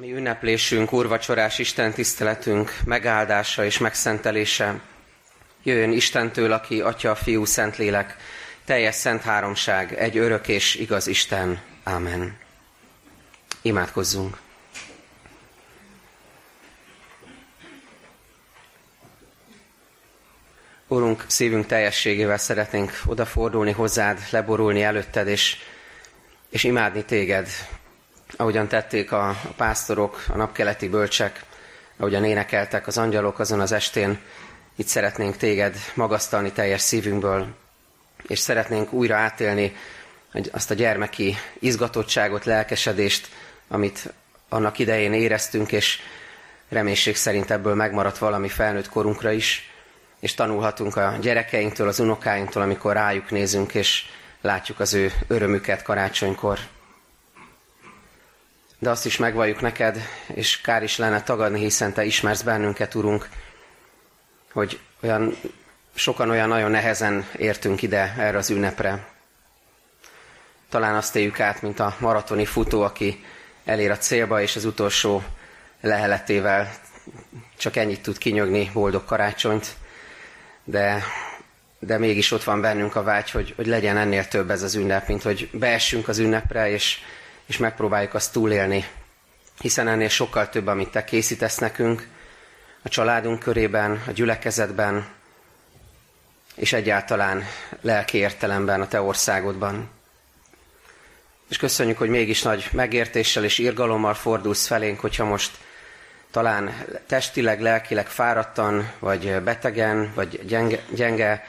Mi ünneplésünk, úrvacsorás Isten tiszteletünk megáldása és megszentelése jöjjön Istentől, aki Atya, Fiú, Szentlélek, teljes szent háromság, egy örök és igaz Isten. Ámen. Imádkozzunk. Úrunk, szívünk teljességével szeretnénk odafordulni hozzád, leborulni előtted, és, és imádni téged, ahogyan tették a, pásztorok, a napkeleti bölcsek, ahogyan énekeltek az angyalok azon az estén, itt szeretnénk téged magasztalni teljes szívünkből, és szeretnénk újra átélni azt a gyermeki izgatottságot, lelkesedést, amit annak idején éreztünk, és reménység szerint ebből megmaradt valami felnőtt korunkra is, és tanulhatunk a gyerekeinktől, az unokáinktól, amikor rájuk nézünk, és látjuk az ő örömüket karácsonykor de azt is megvalljuk neked, és kár is lenne tagadni, hiszen te ismersz bennünket, Urunk, hogy olyan, sokan olyan nagyon nehezen értünk ide erre az ünnepre. Talán azt éljük át, mint a maratoni futó, aki elér a célba, és az utolsó leheletével csak ennyit tud kinyögni, boldog karácsonyt, de, de mégis ott van bennünk a vágy, hogy, hogy legyen ennél több ez az ünnep, mint hogy beessünk az ünnepre, és és megpróbáljuk azt túlélni, hiszen ennél sokkal több, amit te készítesz nekünk, a családunk körében, a gyülekezetben, és egyáltalán lelki értelemben a te országodban. És köszönjük, hogy mégis nagy megértéssel és irgalommal fordulsz felénk, hogyha most talán testileg, lelkileg fáradtan, vagy betegen, vagy gyenge, gyenge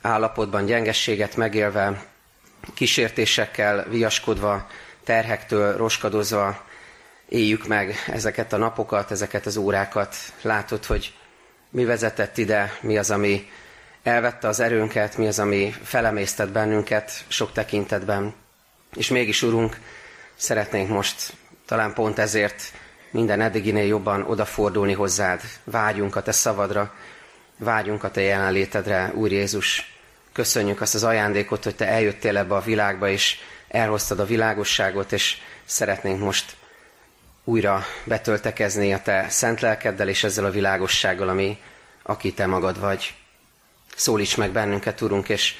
állapotban, gyengességet megélve, kísértésekkel viaskodva terhektől roskadozva éljük meg ezeket a napokat, ezeket az órákat. Látod, hogy mi vezetett ide, mi az, ami elvette az erőnket, mi az, ami felemésztett bennünket sok tekintetben. És mégis, Urunk, szeretnénk most talán pont ezért minden eddiginél jobban odafordulni hozzád. Vágyunk a Te szavadra, vágyunk a Te jelenlétedre, Úr Jézus. Köszönjük azt az ajándékot, hogy Te eljöttél ebbe a világba, és elhoztad a világosságot, és szeretnénk most újra betöltekezni a te szent lelkeddel és ezzel a világossággal, ami aki te magad vagy. Szólíts meg bennünket, Urunk, és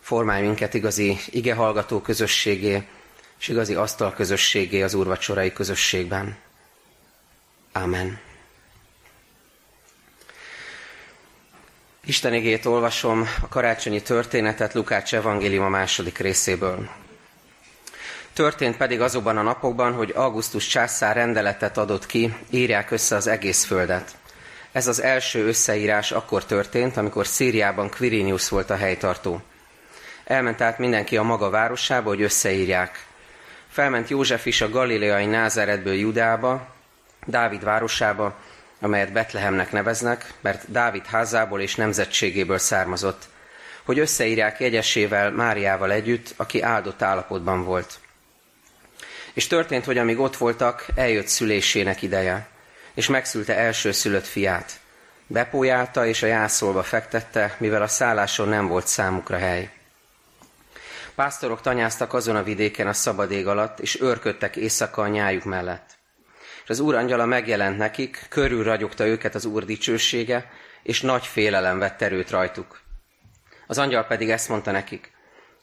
formálj minket igazi igehallgató közösségé, és igazi asztal közösségé az úrvacsorai közösségben. Amen. Isten igét olvasom a karácsonyi történetet Lukács evangélium a második részéből. Történt pedig azokban a napokban, hogy Augustus császár rendeletet adott ki, írják össze az egész földet. Ez az első összeírás akkor történt, amikor Szíriában Quirinius volt a helytartó. Elment át mindenki a maga városába, hogy összeírják. Felment József is a galileai Názáretből Judába, Dávid városába, amelyet Betlehemnek neveznek, mert Dávid házából és nemzetségéből származott, hogy összeírják jegyesével Máriával együtt, aki áldott állapotban volt. És történt, hogy amíg ott voltak, eljött szülésének ideje, és megszülte első szülött fiát. Bepójálta és a jászolba fektette, mivel a szálláson nem volt számukra hely. Pásztorok tanyáztak azon a vidéken a szabad ég alatt, és őrködtek éjszaka a nyájuk mellett. És az úr angyala megjelent nekik, körül ragyogta őket az úr dicsősége, és nagy félelem vett erőt rajtuk. Az angyal pedig ezt mondta nekik,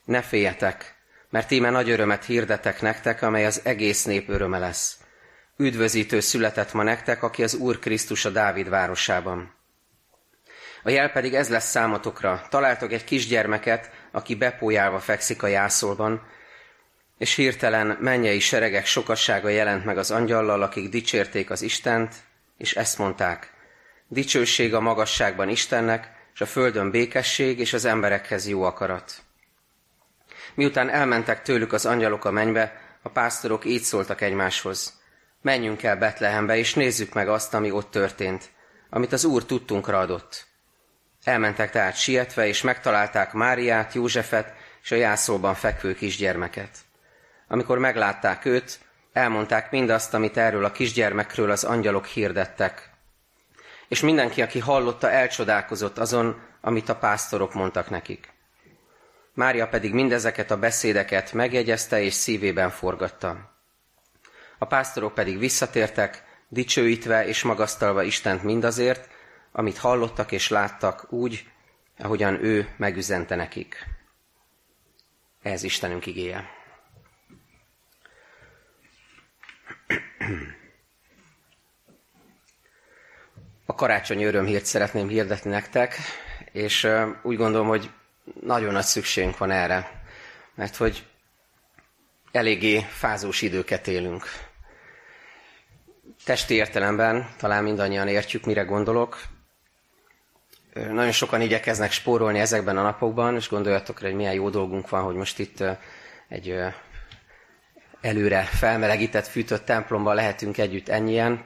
ne féljetek, mert íme nagy örömet hirdetek nektek, amely az egész nép öröme lesz. Üdvözítő született ma nektek, aki az Úr Krisztus a Dávid városában. A jel pedig ez lesz számotokra. Találtok egy kisgyermeket, aki bepójálva fekszik a jászolban, és hirtelen mennyei seregek sokassága jelent meg az angyallal, akik dicsérték az Istent, és ezt mondták. Dicsőség a magasságban Istennek, és a földön békesség, és az emberekhez jó akarat. Miután elmentek tőlük az angyalok a mennybe, a pásztorok így szóltak egymáshoz. Menjünk el Betlehembe, és nézzük meg azt, ami ott történt, amit az Úr tudtunkra adott. Elmentek tehát sietve, és megtalálták Máriát, Józsefet és a jászolban fekvő kisgyermeket. Amikor meglátták őt, elmondták mindazt, amit erről a kisgyermekről az angyalok hirdettek. És mindenki, aki hallotta, elcsodálkozott azon, amit a pásztorok mondtak nekik. Mária pedig mindezeket a beszédeket megjegyezte és szívében forgatta. A pásztorok pedig visszatértek, dicsőítve és magasztalva Istent mindazért, amit hallottak és láttak úgy, ahogyan ő megüzente nekik. Ez Istenünk igéje. A karácsonyi örömhírt szeretném hirdetni nektek, és úgy gondolom, hogy nagyon nagy szükségünk van erre, mert hogy eléggé fázós időket élünk. Testi értelemben talán mindannyian értjük, mire gondolok. Nagyon sokan igyekeznek spórolni ezekben a napokban, és gondoljatok rá, hogy milyen jó dolgunk van, hogy most itt egy előre felmelegített, fűtött templomban lehetünk együtt ennyien,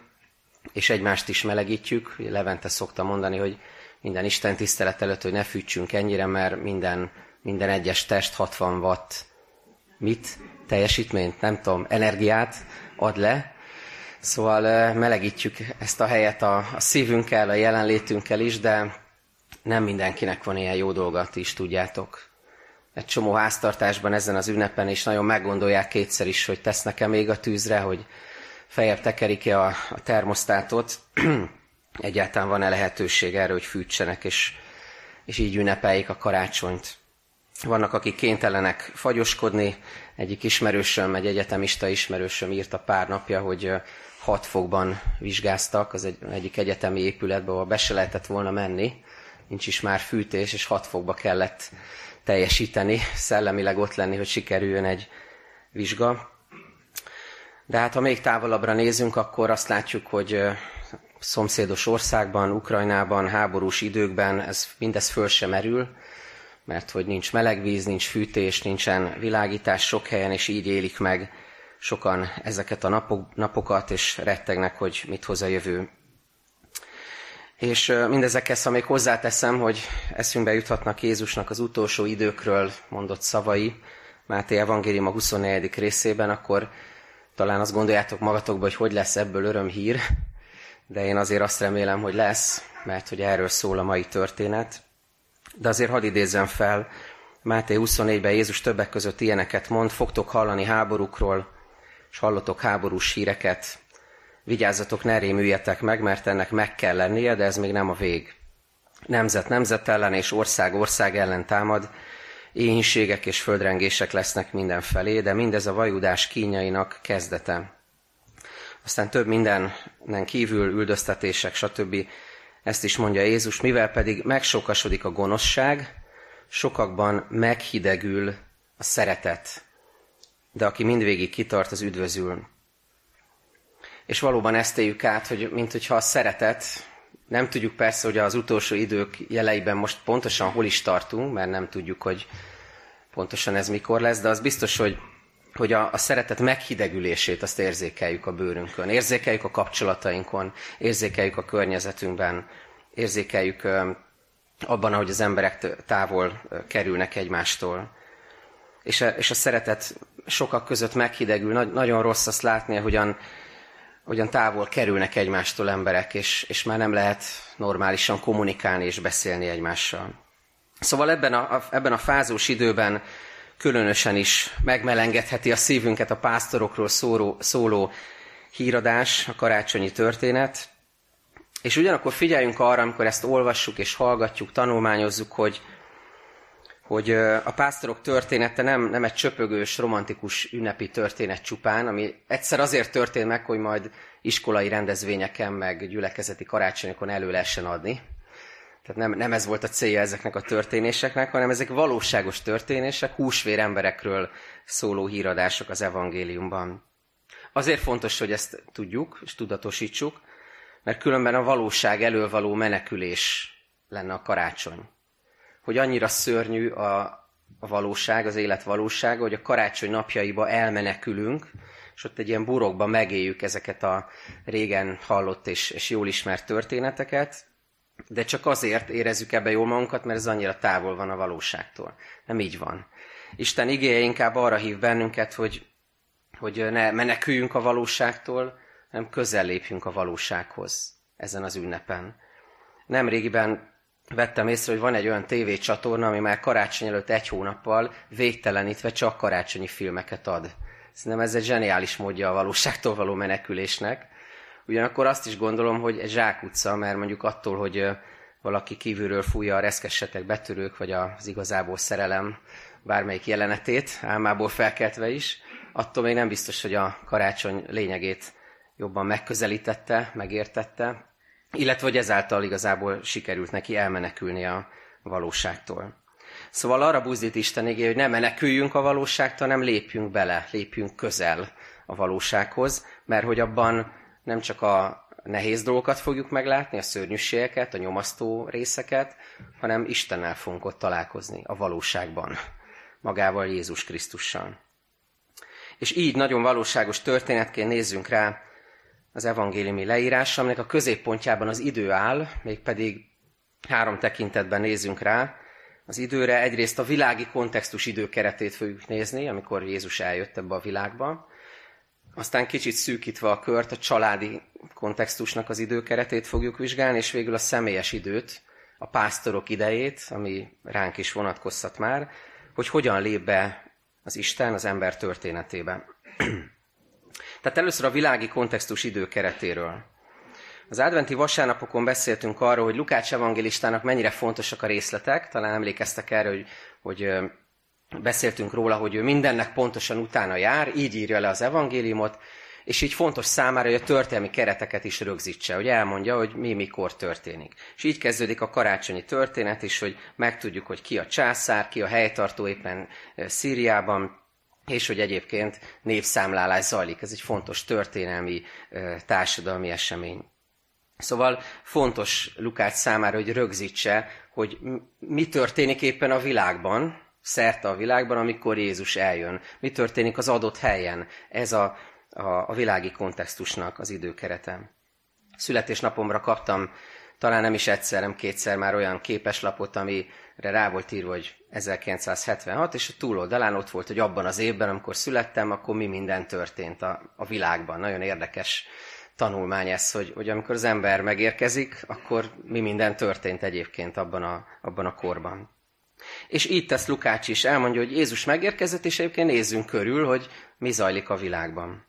és egymást is melegítjük. Levente szokta mondani, hogy minden Isten tisztelet előtt, hogy ne fűtsünk ennyire, mert minden, minden egyes test 60 watt mit? Teljesítményt, nem tudom, energiát ad le. Szóval melegítjük ezt a helyet a, a szívünkkel, a jelenlétünkkel is, de nem mindenkinek van ilyen jó dolga, ti is tudjátok. Egy csomó háztartásban ezen az ünnepen is nagyon meggondolják kétszer is, hogy tesznek-e még a tűzre, hogy fejebb tekerik-e a, a termosztátot. Egyáltalán van-e lehetőség erre, hogy fűtsenek, és, és így ünnepeljék a karácsonyt. Vannak, akik kénytelenek fagyoskodni. Egyik ismerősöm, egy egyetemista ismerősöm írta pár napja, hogy hat fokban vizsgáztak az egy, egyik egyetemi épületbe, ahol be se lehetett volna menni. Nincs is már fűtés, és hat fokba kellett teljesíteni, szellemileg ott lenni, hogy sikerüljön egy vizsga. De hát ha még távolabbra nézünk, akkor azt látjuk, hogy szomszédos országban, Ukrajnában, háborús időkben ez mindez föl sem merül, mert hogy nincs melegvíz, nincs fűtés, nincsen világítás sok helyen, és így élik meg sokan ezeket a napok, napokat, és rettegnek, hogy mit hoz a jövő. És mindezekhez, ha még hozzáteszem, hogy eszünkbe juthatnak Jézusnak az utolsó időkről mondott szavai, Máté Evangélium a 24. részében, akkor talán azt gondoljátok magatokba, hogy hogy lesz ebből örömhír, de én azért azt remélem, hogy lesz, mert hogy erről szól a mai történet. De azért hadd idézzem fel, Máté 24-ben Jézus többek között ilyeneket mond, fogtok hallani háborúkról, és hallotok háborús híreket, vigyázzatok, ne rémüljetek meg, mert ennek meg kell lennie, de ez még nem a vég. Nemzet nemzet ellen és ország ország ellen támad, éhínségek és földrengések lesznek mindenfelé, de mindez a vajudás kínjainak kezdete. Aztán több mindenen kívül üldöztetések, stb. Ezt is mondja Jézus, mivel pedig megsokasodik a gonoszság, sokakban meghidegül a szeretet, de aki mindvégig kitart, az üdvözül. És valóban ezt éljük át, hogy mint hogyha a szeretet, nem tudjuk persze, hogy az utolsó idők jeleiben most pontosan hol is tartunk, mert nem tudjuk, hogy pontosan ez mikor lesz, de az biztos, hogy, hogy a, a szeretet meghidegülését azt érzékeljük a bőrünkön, érzékeljük a kapcsolatainkon, érzékeljük a környezetünkben, érzékeljük abban, ahogy az emberek távol kerülnek egymástól. És a, és a szeretet sokak között meghidegül. Nagy, nagyon rossz azt látni, hogyan, hogyan távol kerülnek egymástól emberek, és, és már nem lehet normálisan kommunikálni és beszélni egymással. Szóval ebben a, ebben a fázós időben különösen is megmelengedheti a szívünket a pásztorokról szóló, szóló híradás, a karácsonyi történet. És ugyanakkor figyeljünk arra, amikor ezt olvassuk és hallgatjuk, tanulmányozzuk, hogy, hogy a pásztorok története nem, nem egy csöpögős, romantikus ünnepi történet csupán, ami egyszer azért történt meg, hogy majd iskolai rendezvényeken, meg gyülekezeti karácsonyokon elő lehessen adni. Tehát nem, nem ez volt a célja ezeknek a történéseknek, hanem ezek valóságos történések, húsvér emberekről szóló híradások az evangéliumban. Azért fontos, hogy ezt tudjuk és tudatosítsuk, mert különben a valóság elől való menekülés lenne a karácsony hogy annyira szörnyű a, a valóság, az élet valósága, hogy a karácsony napjaiba elmenekülünk, és ott egy ilyen burokba megéljük ezeket a régen hallott és, és jól ismert történeteket, de csak azért érezzük ebbe jól magunkat, mert ez annyira távol van a valóságtól. Nem így van. Isten igéje inkább arra hív bennünket, hogy, hogy ne meneküljünk a valóságtól, hanem közel lépjünk a valósághoz ezen az ünnepen. Nemrégiben vettem észre, hogy van egy olyan tévécsatorna, ami már karácsony előtt egy hónappal végtelenítve csak karácsonyi filmeket ad. Szerintem ez egy zseniális módja a valóságtól való menekülésnek. Ugyanakkor azt is gondolom, hogy egy zsákutca, mert mondjuk attól, hogy valaki kívülről fújja a reszkessetek betörők, vagy az igazából szerelem bármelyik jelenetét, álmából felkeltve is, attól még nem biztos, hogy a karácsony lényegét jobban megközelítette, megértette, illetve hogy ezáltal igazából sikerült neki elmenekülni a valóságtól. Szóval arra buzdít Isten igé, hogy ne meneküljünk a valóságtól, hanem lépjünk bele, lépjünk közel a valósághoz, mert hogy abban nem csak a nehéz dolgokat fogjuk meglátni, a szörnyűségeket, a nyomasztó részeket, hanem Istennel fogunk ott találkozni a valóságban, magával Jézus Krisztussal. És így nagyon valóságos történetként nézzünk rá az evangéliumi leírásra, aminek a középpontjában az idő áll, mégpedig három tekintetben nézzünk rá. Az időre egyrészt a világi kontextus időkeretét fogjuk nézni, amikor Jézus eljött ebbe a világba. Aztán kicsit szűkítve a kört, a családi kontextusnak az időkeretét fogjuk vizsgálni, és végül a személyes időt, a pásztorok idejét, ami ránk is vonatkozhat már, hogy hogyan lép be az Isten az ember történetébe. Tehát először a világi kontextus időkeretéről. Az adventi vasárnapokon beszéltünk arról, hogy Lukács evangélistának mennyire fontosak a részletek. Talán emlékeztek erre, hogy, hogy beszéltünk róla, hogy ő mindennek pontosan utána jár, így írja le az evangéliumot, és így fontos számára, hogy a történelmi kereteket is rögzítse, hogy elmondja, hogy mi mikor történik. És így kezdődik a karácsonyi történet is, hogy megtudjuk, hogy ki a császár, ki a helytartó éppen Szíriában, és hogy egyébként népszámlálás zajlik. Ez egy fontos történelmi, társadalmi esemény. Szóval fontos Lukács számára, hogy rögzítse, hogy mi történik éppen a világban, szerte a világban, amikor Jézus eljön. Mi történik az adott helyen. Ez a, a, a világi kontextusnak az időkerete. Születésnapomra kaptam talán nem is egyszer, nem kétszer már olyan képeslapot, amire rá volt írva, hogy 1976, és a túloldalán ott volt, hogy abban az évben, amikor születtem, akkor mi minden történt a, a világban. Nagyon érdekes tanulmány ez, hogy, hogy amikor az ember megérkezik, akkor mi minden történt egyébként abban a, abban a korban. És így tesz Lukács is, elmondja, hogy Jézus megérkezett, és egyébként nézzünk körül, hogy mi zajlik a világban.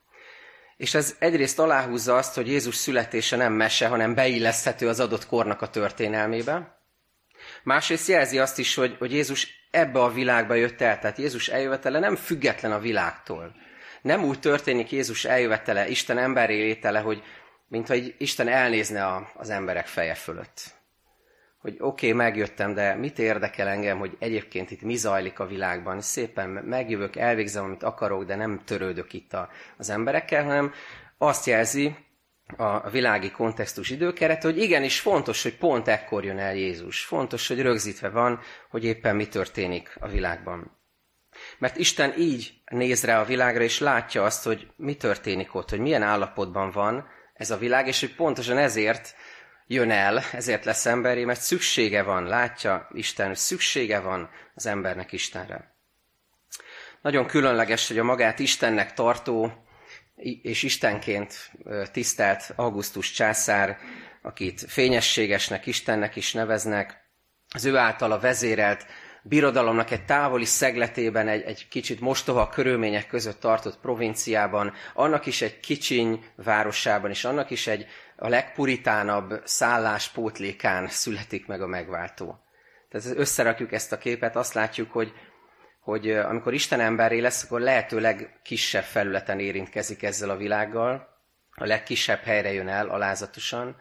És ez egyrészt aláhúzza azt, hogy Jézus születése nem mese, hanem beilleszthető az adott kornak a történelmébe. Másrészt jelzi azt is, hogy, hogy Jézus ebbe a világba jött el, tehát Jézus eljövetele nem független a világtól. Nem úgy történik Jézus eljövetele, Isten emberé létele, hogy mintha Isten elnézne a, az emberek feje fölött. Hogy oké, okay, megjöttem, de mit érdekel engem, hogy egyébként itt mi zajlik a világban. Szépen megjövök, elvégzem, amit akarok, de nem törődök itt a, az emberekkel, hanem azt jelzi, a világi kontextus időkeret, hogy igenis fontos, hogy pont ekkor jön el Jézus. Fontos, hogy rögzítve van, hogy éppen mi történik a világban. Mert Isten így néz rá a világra, és látja azt, hogy mi történik ott, hogy milyen állapotban van ez a világ, és hogy pontosan ezért jön el, ezért lesz emberi, mert szüksége van, látja Isten, szüksége van az embernek Istenre. Nagyon különleges, hogy a magát Istennek tartó és Istenként tisztelt Augustus császár, akit fényességesnek, Istennek is neveznek, az ő általa vezérelt birodalomnak egy távoli szegletében, egy, egy kicsit mostoha körülmények között tartott provinciában, annak is egy kicsiny városában, és annak is egy a legpuritánabb szállás pótlékán születik meg a megváltó. Tehát összerakjuk ezt a képet, azt látjuk, hogy hogy amikor Isten emberré lesz, akkor lehetőleg kisebb felületen érintkezik ezzel a világgal, a legkisebb helyre jön el alázatosan,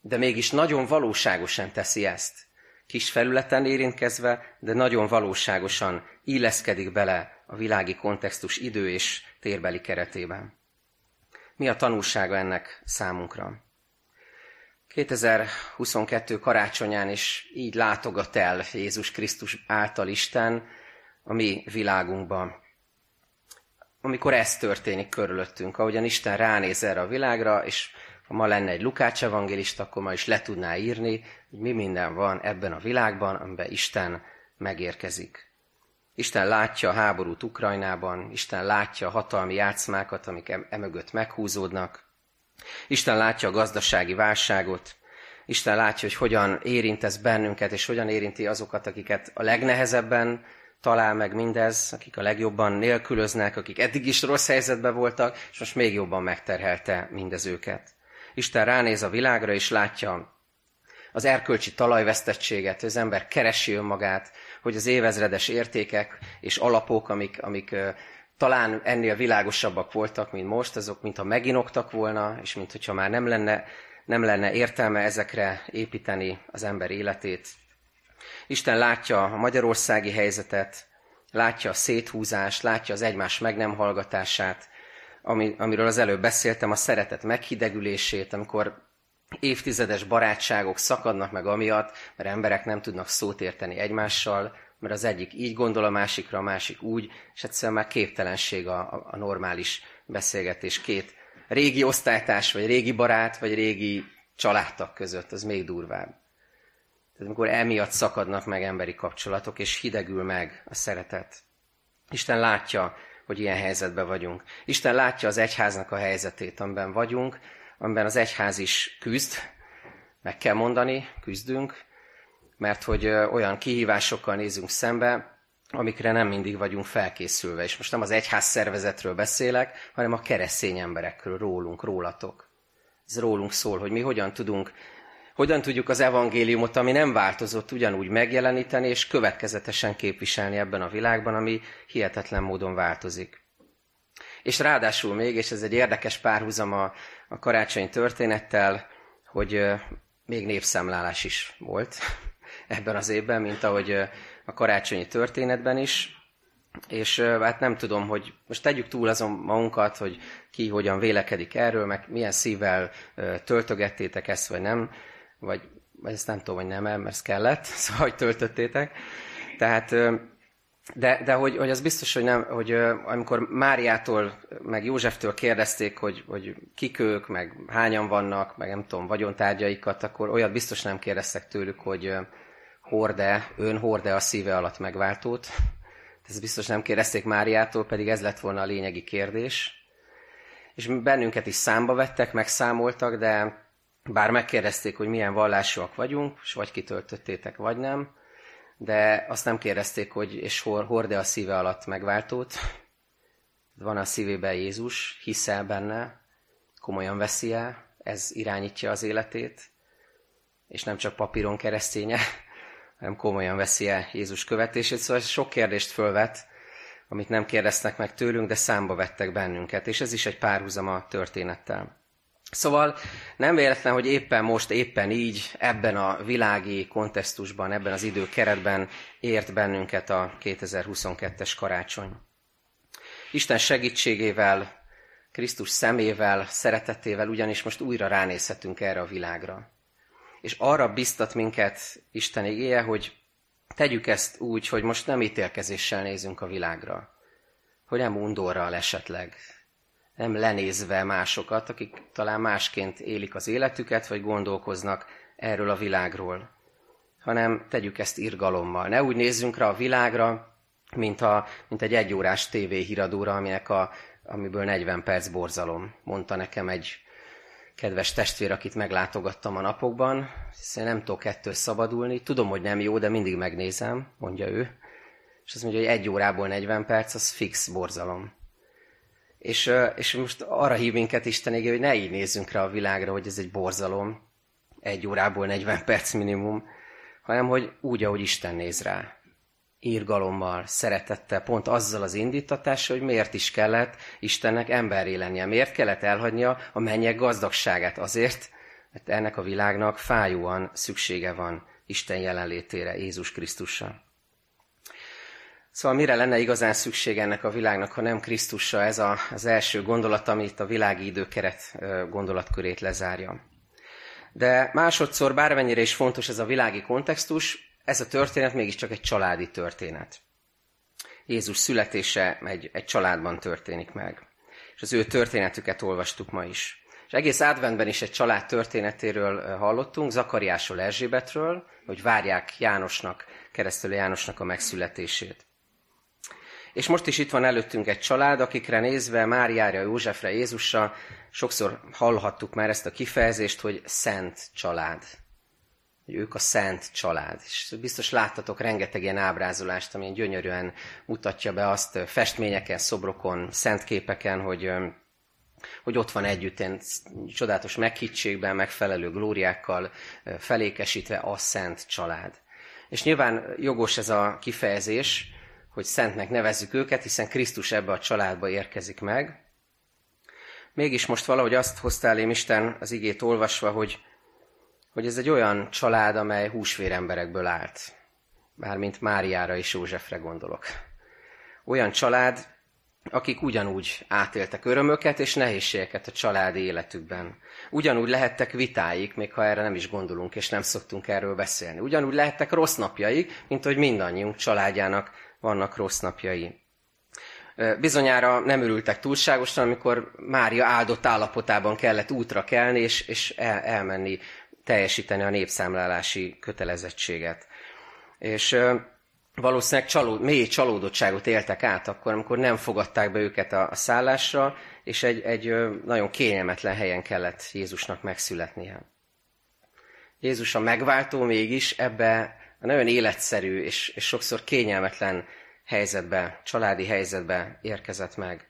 de mégis nagyon valóságosan teszi ezt. Kis felületen érintkezve, de nagyon valóságosan illeszkedik bele a világi kontextus idő és térbeli keretében. Mi a tanulsága ennek számunkra? 2022 karácsonyán is így látogat el Jézus Krisztus által Isten, a mi világunkban. Amikor ez történik körülöttünk, ahogyan Isten ránéz erre a világra, és ha ma lenne egy Lukács evangélista, akkor ma is le tudná írni, hogy mi minden van ebben a világban, amiben Isten megérkezik. Isten látja a háborút Ukrajnában, Isten látja a hatalmi játszmákat, amik emögött meghúzódnak. Isten látja a gazdasági válságot, Isten látja, hogy hogyan érint ez bennünket, és hogyan érinti azokat, akiket a legnehezebben talál meg mindez, akik a legjobban nélkülöznek, akik eddig is rossz helyzetben voltak, és most még jobban megterhelte mindez őket. Isten ránéz a világra, és látja az erkölcsi talajvesztettséget, hogy az ember keresi önmagát, hogy az évezredes értékek és alapok, amik, amik talán ennél világosabbak voltak, mint most, azok mintha meginoktak volna, és mint hogyha már nem lenne, nem lenne értelme ezekre építeni az ember életét. Isten látja a magyarországi helyzetet, látja a széthúzást, látja az egymás meg nem hallgatását, ami, amiről az előbb beszéltem, a szeretet meghidegülését, amikor évtizedes barátságok szakadnak meg amiatt, mert emberek nem tudnak szót érteni egymással, mert az egyik így gondol a másikra, a másik úgy, és egyszerűen már képtelenség a, a, normális beszélgetés két régi osztálytárs, vagy régi barát, vagy régi családtag között, az még durvább. Tehát amikor emiatt szakadnak meg emberi kapcsolatok, és hidegül meg a szeretet. Isten látja, hogy ilyen helyzetben vagyunk. Isten látja az egyháznak a helyzetét, amiben vagyunk, amiben az egyház is küzd, meg kell mondani, küzdünk, mert hogy olyan kihívásokkal nézünk szembe, amikre nem mindig vagyunk felkészülve. És most nem az egyház szervezetről beszélek, hanem a keresztény emberekről, rólunk, rólatok. Ez rólunk szól, hogy mi hogyan tudunk, hogyan tudjuk az evangéliumot, ami nem változott, ugyanúgy megjeleníteni és következetesen képviselni ebben a világban, ami hihetetlen módon változik. És ráadásul még, és ez egy érdekes párhuzam a, a karácsony történettel, hogy még népszámlálás is volt ebben az évben, mint ahogy a karácsonyi történetben is. És hát nem tudom, hogy most tegyük túl azon magunkat, hogy ki hogyan vélekedik erről, meg milyen szívvel töltögettétek ezt, vagy nem, vagy, vagy ezt nem tudom, hogy nem, mert ez kellett, szóval hogy töltöttétek. Tehát de, de hogy, hogy az biztos, hogy nem, hogy amikor Máriától, meg Józseftől kérdezték, hogy, hogy kik ők, meg hányan vannak, meg nem tudom, vagyontárgyaikat, akkor olyat biztos nem kérdeztek tőlük, hogy horde, ön horde a szíve alatt megváltót. Ez biztos nem kérdezték Máriától, pedig ez lett volna a lényegi kérdés. És bennünket is számba vettek, megszámoltak, de bár megkérdezték, hogy milyen vallásúak vagyunk, és vagy kitöltöttétek, vagy nem, de azt nem kérdezték, hogy és horde a szíve alatt megváltót. Van a szívében Jézus, hiszel benne, komolyan veszi el, ez irányítja az életét, és nem csak papíron kereszténye, hanem komolyan veszi el Jézus követését. Szóval sok kérdést fölvet, amit nem kérdeztek meg tőlünk, de számba vettek bennünket, és ez is egy párhuzam a történettel. Szóval nem véletlen, hogy éppen most, éppen így, ebben a világi kontextusban, ebben az időkeretben ért bennünket a 2022-es karácsony. Isten segítségével, Krisztus szemével, szeretetével ugyanis most újra ránézhetünk erre a világra. És arra biztat minket Isten igéje, hogy tegyük ezt úgy, hogy most nem ítélkezéssel nézünk a világra, hogy nem undorral esetleg, nem lenézve másokat, akik talán másként élik az életüket, vagy gondolkoznak erről a világról, hanem tegyük ezt irgalommal. Ne úgy nézzünk rá a világra, mint, a, mint egy egyórás tévéhíradóra, aminek a, amiből 40 perc borzalom, mondta nekem egy kedves testvér, akit meglátogattam a napokban, hiszen nem tudok ettől szabadulni. Tudom, hogy nem jó, de mindig megnézem, mondja ő. És azt mondja, hogy egy órából 40 perc, az fix borzalom. És, és most arra hív minket Isten égé, hogy ne így nézzünk rá a világra, hogy ez egy borzalom, egy órából 40 perc minimum, hanem hogy úgy, ahogy Isten néz rá. Írgalommal, szeretettel, pont azzal az indítatással, hogy miért is kellett Istennek emberré lennie. Miért kellett elhagynia a mennyek gazdagságát? Azért, mert ennek a világnak fájóan szüksége van Isten jelenlétére, Jézus Krisztussal. Szóval mire lenne igazán szükség ennek a világnak, ha nem Krisztusa, ez a, az első gondolat, amit a világi időkeret gondolatkörét lezárja. De másodszor, bármennyire is fontos ez a világi kontextus, ez a történet mégiscsak egy családi történet. Jézus születése egy, egy családban történik meg. És az ő történetüket olvastuk ma is. És egész adventben is egy család történetéről hallottunk, Zakariásról, Erzsébetről, hogy várják Jánosnak, keresztelő Jánosnak a megszületését. És most is itt van előttünk egy család, akikre nézve, Máriára, Józsefre, Jézusra, sokszor hallhattuk már ezt a kifejezést, hogy szent család. hogy ők a szent család. És biztos láttatok rengeteg ilyen ábrázolást, ami gyönyörűen mutatja be azt festményeken, szobrokon, szent képeken, hogy, hogy ott van együtt ilyen csodálatos meghittségben, megfelelő glóriákkal felékesítve a szent család. És nyilván jogos ez a kifejezés, hogy szentnek nevezzük őket, hiszen Krisztus ebbe a családba érkezik meg. Mégis most valahogy azt hoztál én Isten az igét olvasva, hogy, hogy ez egy olyan család, amely húsvéremberekből állt. Bármint Máriára és Józsefre gondolok. Olyan család, akik ugyanúgy átéltek örömöket és nehézségeket a családi életükben. Ugyanúgy lehettek vitáik, még ha erre nem is gondolunk, és nem szoktunk erről beszélni. Ugyanúgy lehettek rossz napjaik, mint hogy mindannyiunk családjának vannak rossz napjai. Bizonyára nem örültek túlságosan, amikor Mária áldott állapotában kellett útra kelni, és, és el, elmenni, teljesíteni a népszámlálási kötelezettséget. És valószínűleg csalód, mély csalódottságot éltek át akkor, amikor nem fogadták be őket a, a szállásra, és egy, egy nagyon kényelmetlen helyen kellett Jézusnak megszületnie. Jézus a megváltó mégis ebbe nagyon életszerű és, és sokszor kényelmetlen helyzetbe, családi helyzetbe érkezett meg.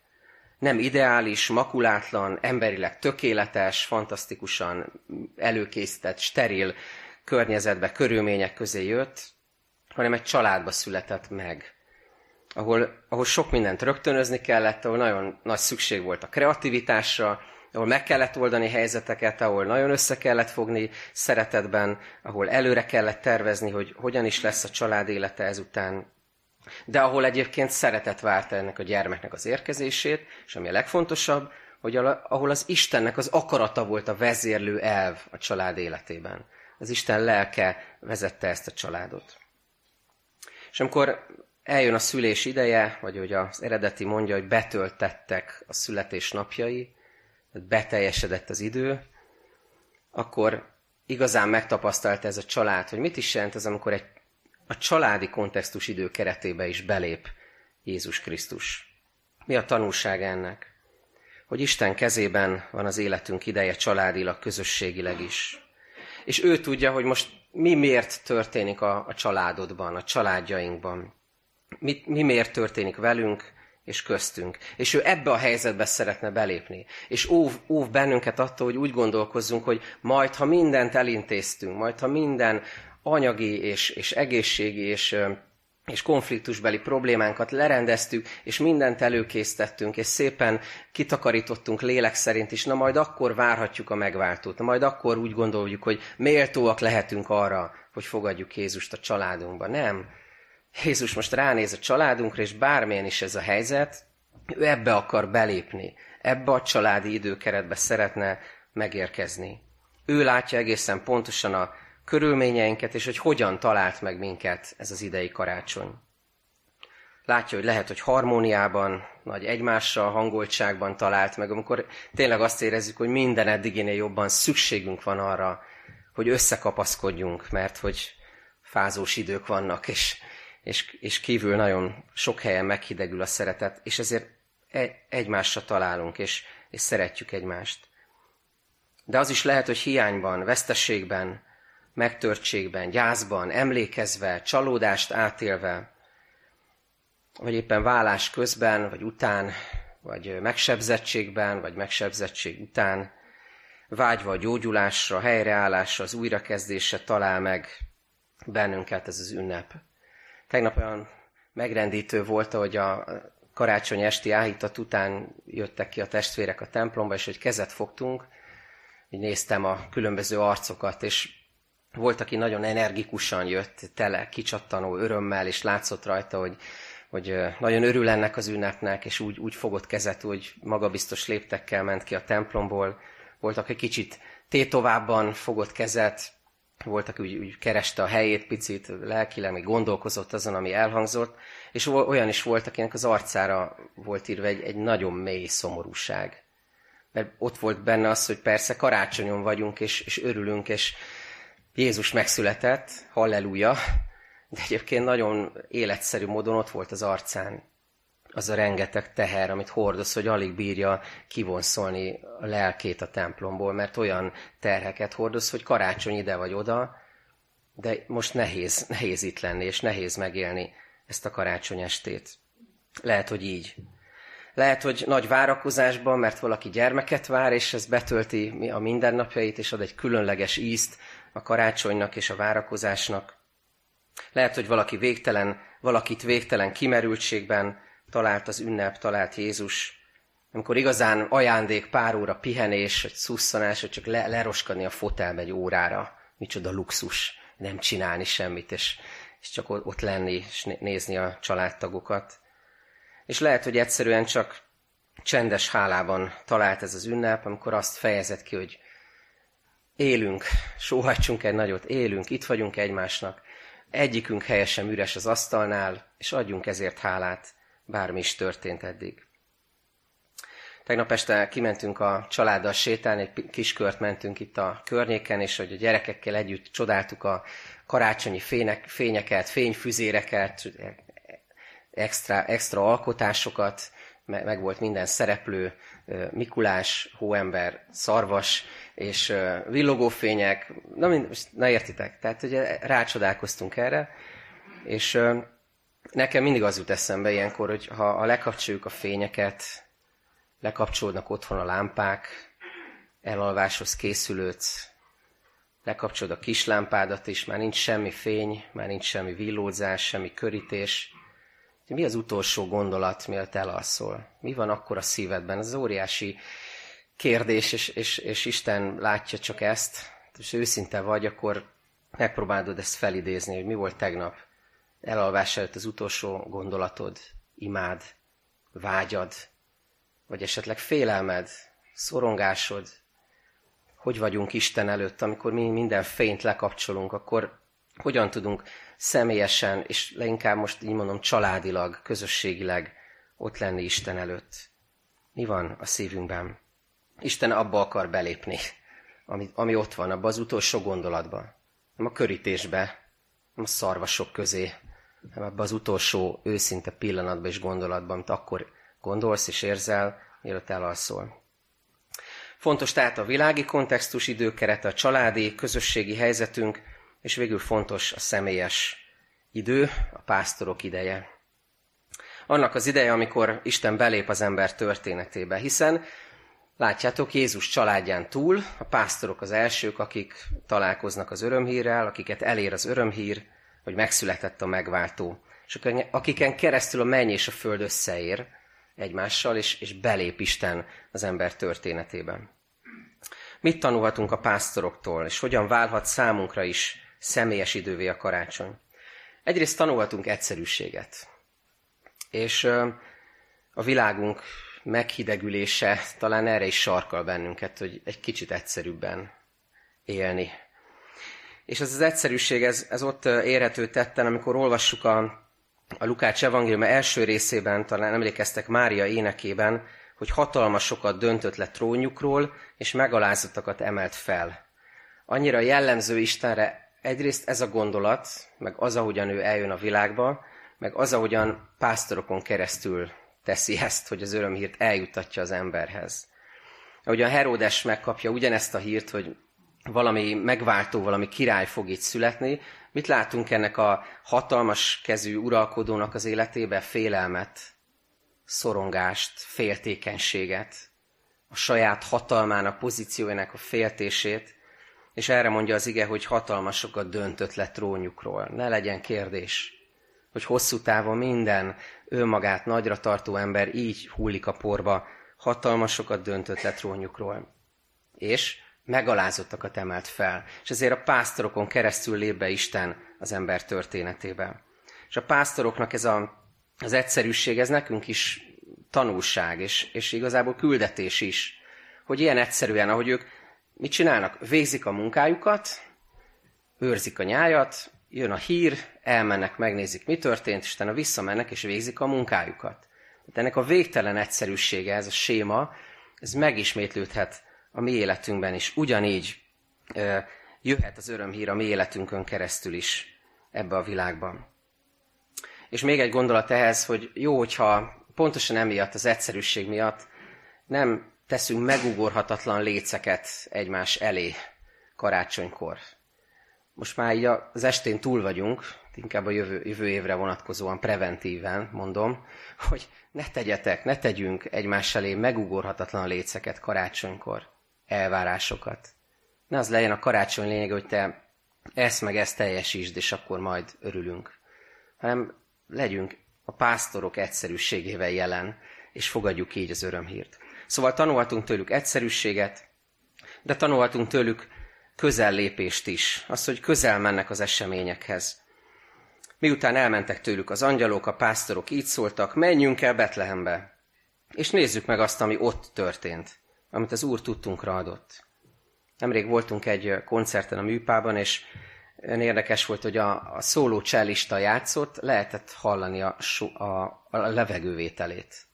Nem ideális, makulátlan, emberileg tökéletes, fantasztikusan előkészített, steril környezetbe, körülmények közé jött, hanem egy családba született meg, ahol, ahol sok mindent rögtönözni kellett, ahol nagyon nagy szükség volt a kreativitásra, ahol meg kellett oldani helyzeteket, ahol nagyon össze kellett fogni szeretetben, ahol előre kellett tervezni, hogy hogyan is lesz a család élete ezután, de ahol egyébként szeretet várta ennek a gyermeknek az érkezését, és ami a legfontosabb, hogy ahol az Istennek az akarata volt a vezérlő elv a család életében. Az Isten lelke vezette ezt a családot. És amikor eljön a szülés ideje, vagy hogy az eredeti mondja, hogy betöltettek a születés napjai, beteljesedett az idő, akkor igazán megtapasztalta ez a család, hogy mit is jelent ez, amikor egy, a családi kontextus idő keretébe is belép Jézus Krisztus. Mi a tanulság ennek? Hogy Isten kezében van az életünk ideje családilag, közösségileg is. És ő tudja, hogy most mi miért történik a, a családodban, a családjainkban. Mi, mi miért történik velünk és köztünk. És ő ebbe a helyzetbe szeretne belépni. És óv, óv bennünket attól, hogy úgy gondolkozzunk, hogy majd, ha mindent elintéztünk, majd, ha minden anyagi és, és egészségi és és konfliktusbeli problémánkat lerendeztük, és mindent előkészítettünk, és szépen kitakarítottunk lélek szerint is, na majd akkor várhatjuk a megváltót, na majd akkor úgy gondoljuk, hogy méltóak lehetünk arra, hogy fogadjuk Jézust a családunkba. Nem. Jézus most ránéz a családunkra, és bármilyen is ez a helyzet, ő ebbe akar belépni, ebbe a családi időkeretbe szeretne megérkezni. Ő látja egészen pontosan a körülményeinket, és hogy hogyan talált meg minket ez az idei karácsony. Látja, hogy lehet, hogy harmóniában, nagy egymással, hangoltságban talált meg, amikor tényleg azt érezzük, hogy minden eddiginél jobban szükségünk van arra, hogy összekapaszkodjunk, mert hogy fázós idők vannak, és, és, és kívül nagyon sok helyen meghidegül a szeretet, és ezért e, egymásra találunk, és, és szeretjük egymást. De az is lehet, hogy hiányban, vesztességben, megtörtségben, gyászban, emlékezve, csalódást átélve, vagy éppen vállás közben, vagy után, vagy megsebzettségben, vagy megsebzettség után, vágyva a gyógyulásra, helyreállásra, az újrakezdésre talál meg bennünket ez az ünnep. Tegnap olyan megrendítő volt, hogy a karácsony esti áhítat után jöttek ki a testvérek a templomba, és hogy kezet fogtunk, így néztem a különböző arcokat, és volt, aki nagyon energikusan jött, tele, kicsattanó örömmel, és látszott rajta, hogy, hogy nagyon örül ennek az ünnepnek, és úgy, úgy fogott kezet, hogy magabiztos léptekkel ment ki a templomból. Volt, aki kicsit tétovában fogott kezet, volt, aki úgy, úgy kereste a helyét picit, lelkileg még gondolkozott azon, ami elhangzott, és olyan is volt, akinek az arcára volt írva egy, egy nagyon mély szomorúság. Mert ott volt benne az, hogy persze karácsonyon vagyunk, és, és örülünk, és, Jézus megszületett, halleluja, de egyébként nagyon életszerű módon ott volt az arcán az a rengeteg teher, amit hordoz, hogy alig bírja kivonszolni a lelkét a templomból, mert olyan terheket hordoz, hogy karácsony ide vagy oda, de most nehéz, nehéz itt lenni, és nehéz megélni ezt a karácsony estét. Lehet, hogy így. Lehet, hogy nagy várakozásban, mert valaki gyermeket vár, és ez betölti a mindennapjait, és ad egy különleges ízt a karácsonynak és a várakozásnak. Lehet, hogy valaki végtelen, valakit végtelen kimerültségben talált az ünnep, talált Jézus, amikor igazán ajándék pár óra pihenés, vagy szusszanás, hogy csak le, leroskadni a fotelbe egy órára. Micsoda luxus, nem csinálni semmit, és, és csak ott lenni, és nézni a családtagokat. És lehet, hogy egyszerűen csak csendes hálában talált ez az ünnep, amikor azt fejezett ki, hogy élünk, sóhajtsunk egy nagyot, élünk, itt vagyunk egymásnak, egyikünk helyesen üres az asztalnál, és adjunk ezért hálát, bármi is történt eddig. Tegnap este kimentünk a családdal sétálni, egy kis kört mentünk itt a környéken, és hogy a gyerekekkel együtt csodáltuk a karácsonyi fények, fényeket, fényfüzéreket, extra, extra alkotásokat, meg volt minden szereplő, Mikulás, hóember, szarvas, és villogófények, na, mind, na értitek, tehát ugye rácsodálkoztunk erre, és nekem mindig az jut eszembe ilyenkor, hogy ha, ha lekapcsoljuk a fényeket, lekapcsolódnak otthon a lámpák, elalváshoz készülődsz, lekapcsolod a kis lámpádat is, már nincs semmi fény, már nincs semmi villódzás, semmi körítés, mi az utolsó gondolat, mielőtt elalszol? Mi van akkor a szívedben? Ez az óriási kérdés, és, és, és Isten látja csak ezt, és őszinte vagy, akkor megpróbálod ezt felidézni, hogy mi volt tegnap. Elalvás előtt az utolsó gondolatod, imád, vágyad, vagy esetleg félelmed, szorongásod. Hogy vagyunk Isten előtt, amikor mi minden fényt lekapcsolunk, akkor hogyan tudunk személyesen, és leginkább most így mondom családilag, közösségileg ott lenni Isten előtt. Mi van a szívünkben? Isten abba akar belépni, ami, ami ott van, abba az utolsó gondolatba. Nem a körítésbe, nem a szarvasok közé, abba az utolsó őszinte pillanatban és gondolatban, amit akkor gondolsz és érzel, mielőtt elalszol. Fontos tehát a világi kontextus, időkeret, a családi, közösségi helyzetünk, és végül fontos a személyes idő, a pásztorok ideje. Annak az ideje, amikor Isten belép az ember történetébe, hiszen látjátok, Jézus családján túl a pásztorok az elsők, akik találkoznak az örömhírrel, akiket elér az örömhír, hogy megszületett a megváltó, és akiken keresztül a menny és a föld összeér egymással, és, és belép Isten az ember történetében. Mit tanulhatunk a pásztoroktól, és hogyan válhat számunkra is személyes idővé a karácsony. Egyrészt tanulhatunk egyszerűséget. És a világunk meghidegülése talán erre is sarkal bennünket, hogy egy kicsit egyszerűbben élni. És ez az egyszerűség, ez, ez ott érhető tetten, amikor olvassuk a, a Lukács evangélium első részében, talán emlékeztek Mária énekében, hogy hatalmasokat döntött le trónjukról, és megalázottakat emelt fel. Annyira jellemző Istenre egyrészt ez a gondolat, meg az, ahogyan ő eljön a világba, meg az, ahogyan pásztorokon keresztül teszi ezt, hogy az örömhírt eljutatja az emberhez. Ahogy a Heródes megkapja ugyanezt a hírt, hogy valami megváltó, valami király fog itt születni, mit látunk ennek a hatalmas kezű uralkodónak az életébe? Félelmet, szorongást, féltékenységet, a saját hatalmának, pozíciójának a féltését, és erre mondja az ige, hogy hatalmasokat döntött le trónjukról. Ne legyen kérdés, hogy hosszú távon minden önmagát nagyra tartó ember így hullik a porba, hatalmasokat döntött le trónjukról. És megalázottakat emelt fel. És ezért a pásztorokon keresztül lép be Isten az ember történetébe. És a pásztoroknak ez a, az egyszerűség, ez nekünk is tanulság, és, és igazából küldetés is, hogy ilyen egyszerűen, ahogy ők mit csinálnak? Végzik a munkájukat, őrzik a nyájat, jön a hír, elmennek, megnézik, mi történt, és utána visszamennek, és végzik a munkájukat. De ennek a végtelen egyszerűsége, ez a séma, ez megismétlődhet a mi életünkben is. Ugyanígy jöhet az örömhír a mi életünkön keresztül is ebbe a világban. És még egy gondolat ehhez, hogy jó, hogyha pontosan emiatt, az egyszerűség miatt nem teszünk megugorhatatlan léceket egymás elé karácsonykor. most már így az estén túl vagyunk, inkább a jövő, jövő évre vonatkozóan preventíven mondom, hogy ne tegyetek, ne tegyünk egymás elé megugorhatatlan léceket karácsonykor, elvárásokat. Ne az legyen a karácsony lényeg, hogy te ezt meg ezt teljesítsd, és akkor majd örülünk. Hanem legyünk a pásztorok egyszerűségével jelen, és fogadjuk így az örömhírt. Szóval tanulhatunk tőlük egyszerűséget, de tanulhatunk tőlük közellépést is. Azt, hogy közel mennek az eseményekhez. Miután elmentek tőlük az angyalok, a pásztorok így szóltak, menjünk el Betlehembe, és nézzük meg azt, ami ott történt, amit az Úr tudtunkra adott. Nemrég voltunk egy koncerten a műpában, és érdekes volt, hogy a, a szóló csellista játszott, lehetett hallani a, a, a levegővételét.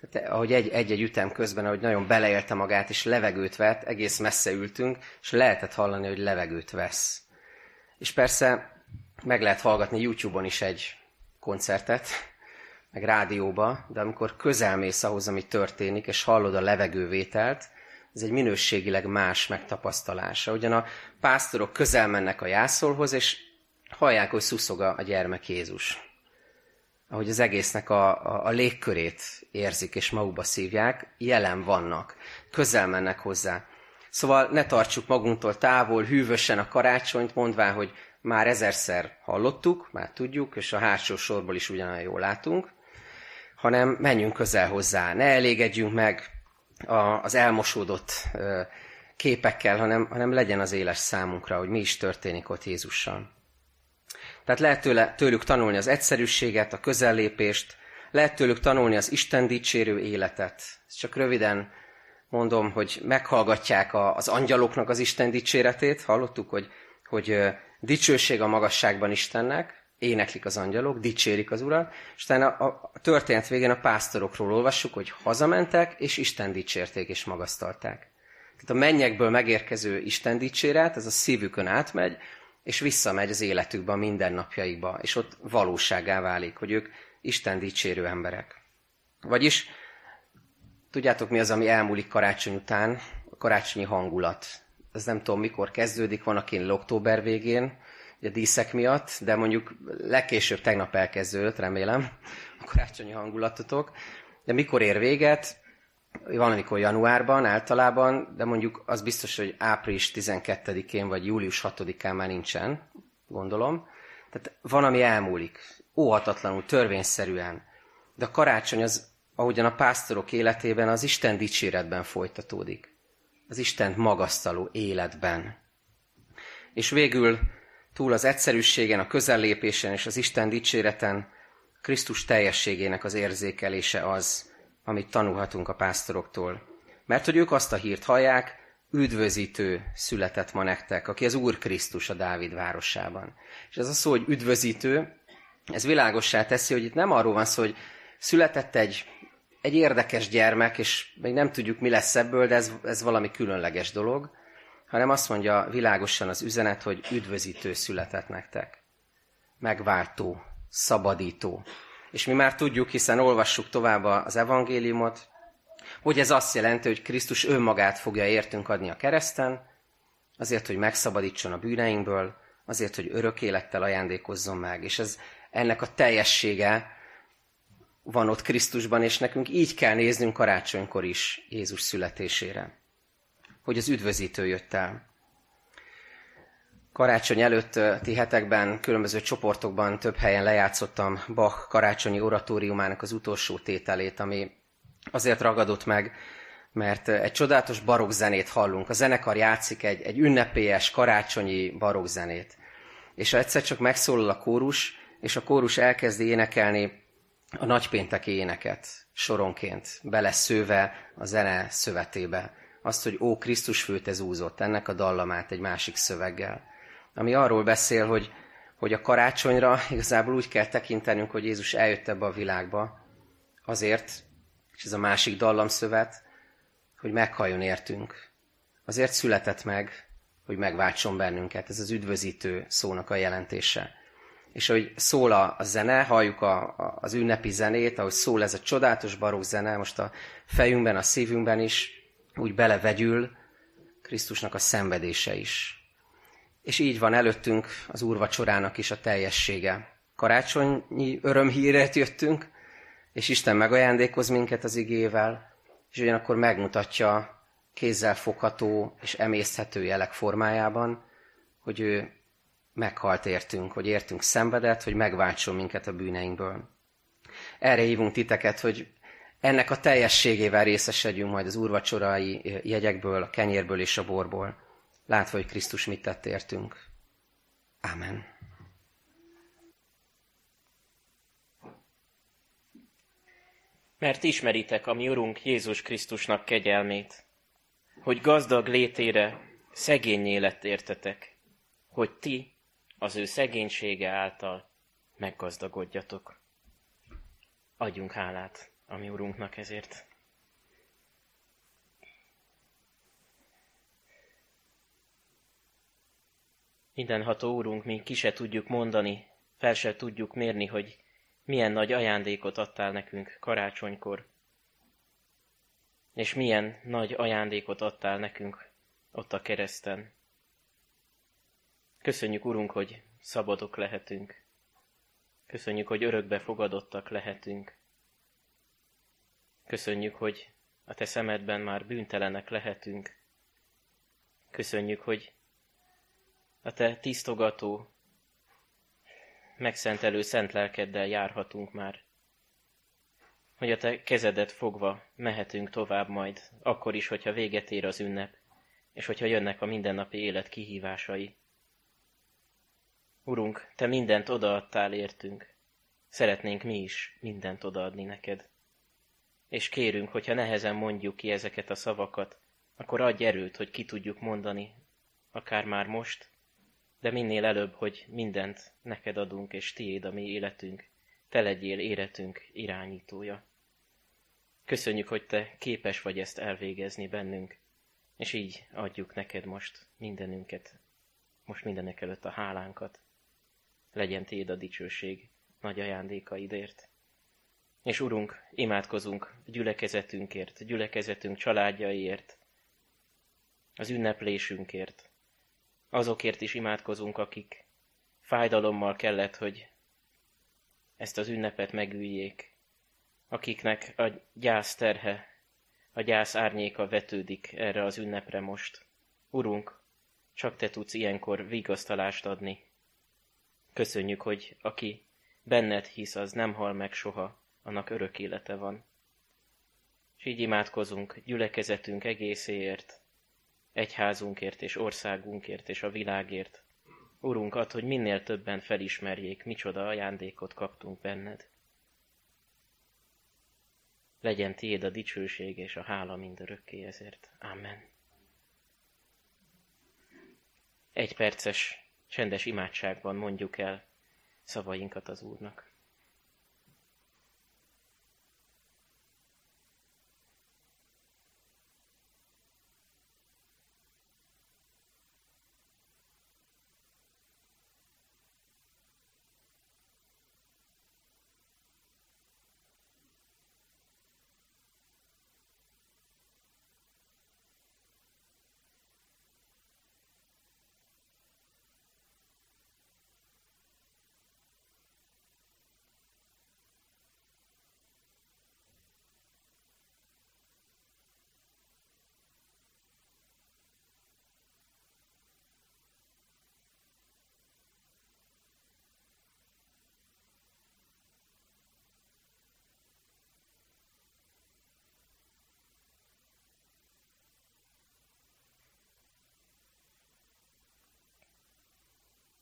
Tehát ahogy egy-egy ütem közben, ahogy nagyon beleélte magát, és levegőt vett, egész messze ültünk, és lehetett hallani, hogy levegőt vesz. És persze meg lehet hallgatni YouTube-on is egy koncertet, meg rádióba, de amikor közelmész ahhoz, ami történik, és hallod a levegővételt, ez egy minőségileg más megtapasztalása. Ugyan a pásztorok közel mennek a jászolhoz, és hallják, hogy szuszog a gyermek Jézus. Ahogy az egésznek a, a, a légkörét érzik és magukba szívják, jelen vannak, közel mennek hozzá. Szóval ne tartsuk magunktól távol, hűvösen a karácsonyt, mondván, hogy már ezerszer hallottuk, már tudjuk, és a hátsó sorból is ugyanolyan jól látunk, hanem menjünk közel hozzá, ne elégedjünk meg az elmosódott képekkel, hanem, hanem legyen az éles számunkra, hogy mi is történik ott Jézussal. Tehát lehet tőle, tőlük tanulni az egyszerűséget, a közellépést, lehet tőlük tanulni az Isten dicsérő életet. Ezt csak röviden mondom, hogy meghallgatják a, az angyaloknak az Isten dicséretét. Hallottuk, hogy, hogy dicsőség a magasságban Istennek, éneklik az angyalok, dicsérik az Urat, és utána a, a történet végén a pásztorokról olvassuk, hogy hazamentek, és Isten dicsérték és magasztalták. Tehát a mennyekből megérkező Isten dicséret, ez a szívükön átmegy, és visszamegy az életükbe, a mindennapjaikba, és ott valóságá válik, hogy ők Isten dicsérő emberek. Vagyis, tudjátok mi az, ami elmúlik karácsony után? A karácsonyi hangulat. Ez nem tudom, mikor kezdődik, van akin október végén, a díszek miatt, de mondjuk legkésőbb tegnap elkezdődött, remélem, a karácsonyi hangulatotok. De mikor ér véget? Van, amikor januárban általában, de mondjuk az biztos, hogy április 12-én vagy július 6-án már nincsen, gondolom. Tehát van, ami elmúlik. Óhatatlanul, törvényszerűen. De a karácsony az, ahogyan a pásztorok életében, az Isten dicséretben folytatódik. Az Isten magasztaló életben. És végül túl az egyszerűségen, a közellépésen és az Isten dicséreten, Krisztus teljességének az érzékelése az, amit tanulhatunk a pásztoroktól. Mert hogy ők azt a hírt hallják, üdvözítő született ma nektek, aki az Úr Krisztus a Dávid városában. És ez a szó, hogy üdvözítő, ez világossá teszi, hogy itt nem arról van szó, hogy született egy, egy érdekes gyermek, és még nem tudjuk, mi lesz ebből, de ez, ez valami különleges dolog, hanem azt mondja világosan az üzenet, hogy üdvözítő született nektek. Megváltó, szabadító. És mi már tudjuk, hiszen olvassuk tovább az evangéliumot, hogy ez azt jelenti, hogy Krisztus önmagát fogja értünk adni a kereszten, azért, hogy megszabadítson a bűneinkből, azért, hogy örök élettel ajándékozzon meg. És ez ennek a teljessége van ott Krisztusban, és nekünk így kell néznünk karácsonykor is Jézus születésére hogy az üdvözítő jött el. Karácsony előtti hetekben különböző csoportokban több helyen lejátszottam Bach karácsonyi oratóriumának az utolsó tételét, ami azért ragadott meg, mert egy csodálatos barokzenét hallunk. A zenekar játszik egy, egy ünnepélyes karácsonyi barokzenét. És egyszer csak megszólal a kórus, és a kórus elkezdi énekelni a nagypénteki éneket soronként, beleszőve a zene szövetébe azt, hogy ó, Krisztus főt ez úzott, ennek a dallamát egy másik szöveggel. Ami arról beszél, hogy, hogy a karácsonyra igazából úgy kell tekintenünk, hogy Jézus eljött ebbe a világba, azért, és ez a másik dallamszövet, hogy meghalljon értünk. Azért született meg, hogy megváltson bennünket. Ez az üdvözítő szónak a jelentése. És hogy szól a, a zene, halljuk a, a, az ünnepi zenét, ahogy szól ez a csodálatos barokk zene, most a fejünkben, a szívünkben is, úgy belevegyül Krisztusnak a szenvedése is. És így van előttünk az úrvacsorának is a teljessége. Karácsonyi örömhíret jöttünk, és Isten megajándékoz minket az igével, és ugyanakkor megmutatja kézzel fogható és emészthető jelek formájában, hogy ő meghalt értünk, hogy értünk szenvedett, hogy megváltson minket a bűneinkből. Erre hívunk titeket, hogy ennek a teljességével részesedjünk majd az úrvacsorai jegyekből, a kenyérből és a borból, látva, hogy Krisztus mit tett értünk. Amen. Mert ismeritek a mi Urunk Jézus Krisztusnak kegyelmét, hogy gazdag létére szegényé lett értetek, hogy ti az ő szegénysége által meggazdagodjatok. Adjunk hálát a mi Urunknak ezért. Mindenható Úrunk, mi ki se tudjuk mondani, fel se tudjuk mérni, hogy milyen nagy ajándékot adtál nekünk karácsonykor, és milyen nagy ajándékot adtál nekünk ott a kereszten. Köszönjük, Urunk, hogy szabadok lehetünk. Köszönjük, hogy örökbe fogadottak lehetünk. Köszönjük, hogy a Te szemedben már bűntelenek lehetünk. Köszönjük, hogy a Te tisztogató, megszentelő szent lelkeddel járhatunk már. Hogy a Te kezedet fogva mehetünk tovább majd, akkor is, hogyha véget ér az ünnep, és hogyha jönnek a mindennapi élet kihívásai. Urunk, Te mindent odaadtál értünk. Szeretnénk mi is mindent odaadni neked. És kérünk, hogyha nehezen mondjuk ki ezeket a szavakat, akkor adj erőt, hogy ki tudjuk mondani, akár már most, de minél előbb, hogy mindent neked adunk, és tiéd a mi életünk, te legyél életünk irányítója. Köszönjük, hogy te képes vagy ezt elvégezni bennünk, és így adjuk neked most mindenünket, most mindenek előtt a hálánkat. Legyen tiéd a dicsőség nagy ajándékaidért. És Urunk, imádkozunk gyülekezetünkért, gyülekezetünk családjaiért, az ünneplésünkért, azokért is imádkozunk, akik fájdalommal kellett, hogy ezt az ünnepet megüljék, akiknek a gyász terhe, a gyász árnyéka vetődik erre az ünnepre most. Urunk, csak Te tudsz ilyenkor vigasztalást adni. Köszönjük, hogy aki benned hisz, az nem hal meg soha, annak örök élete van. És így imádkozunk gyülekezetünk egészéért, egyházunkért és országunkért és a világért. Urunk, ad, hogy minél többen felismerjék, micsoda ajándékot kaptunk benned. Legyen tiéd a dicsőség és a hála mindörökké ezért. Amen. Egy perces, csendes imádságban mondjuk el szavainkat az Úrnak.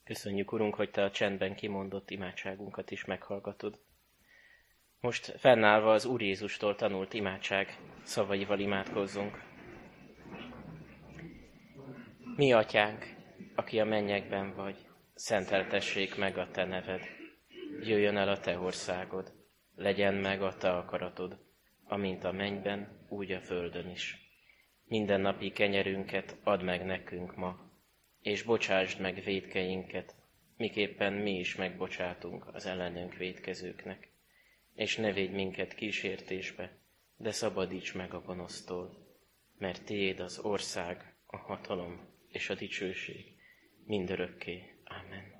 Köszönjük, Urunk, hogy Te a csendben kimondott imádságunkat is meghallgatod. Most fennállva az Úr Jézustól tanult imádság szavaival imádkozzunk. Mi, Atyánk, aki a mennyekben vagy, szenteltessék meg a Te neved. Jöjjön el a Te országod, legyen meg a Te akaratod, amint a mennyben, úgy a földön is. Minden napi kenyerünket add meg nekünk ma, és bocsásd meg védkeinket, miképpen mi is megbocsátunk az ellenünk védkezőknek. És ne védj minket kísértésbe, de szabadíts meg a gonosztól, mert tiéd az ország, a hatalom és a dicsőség mindörökké. Amen.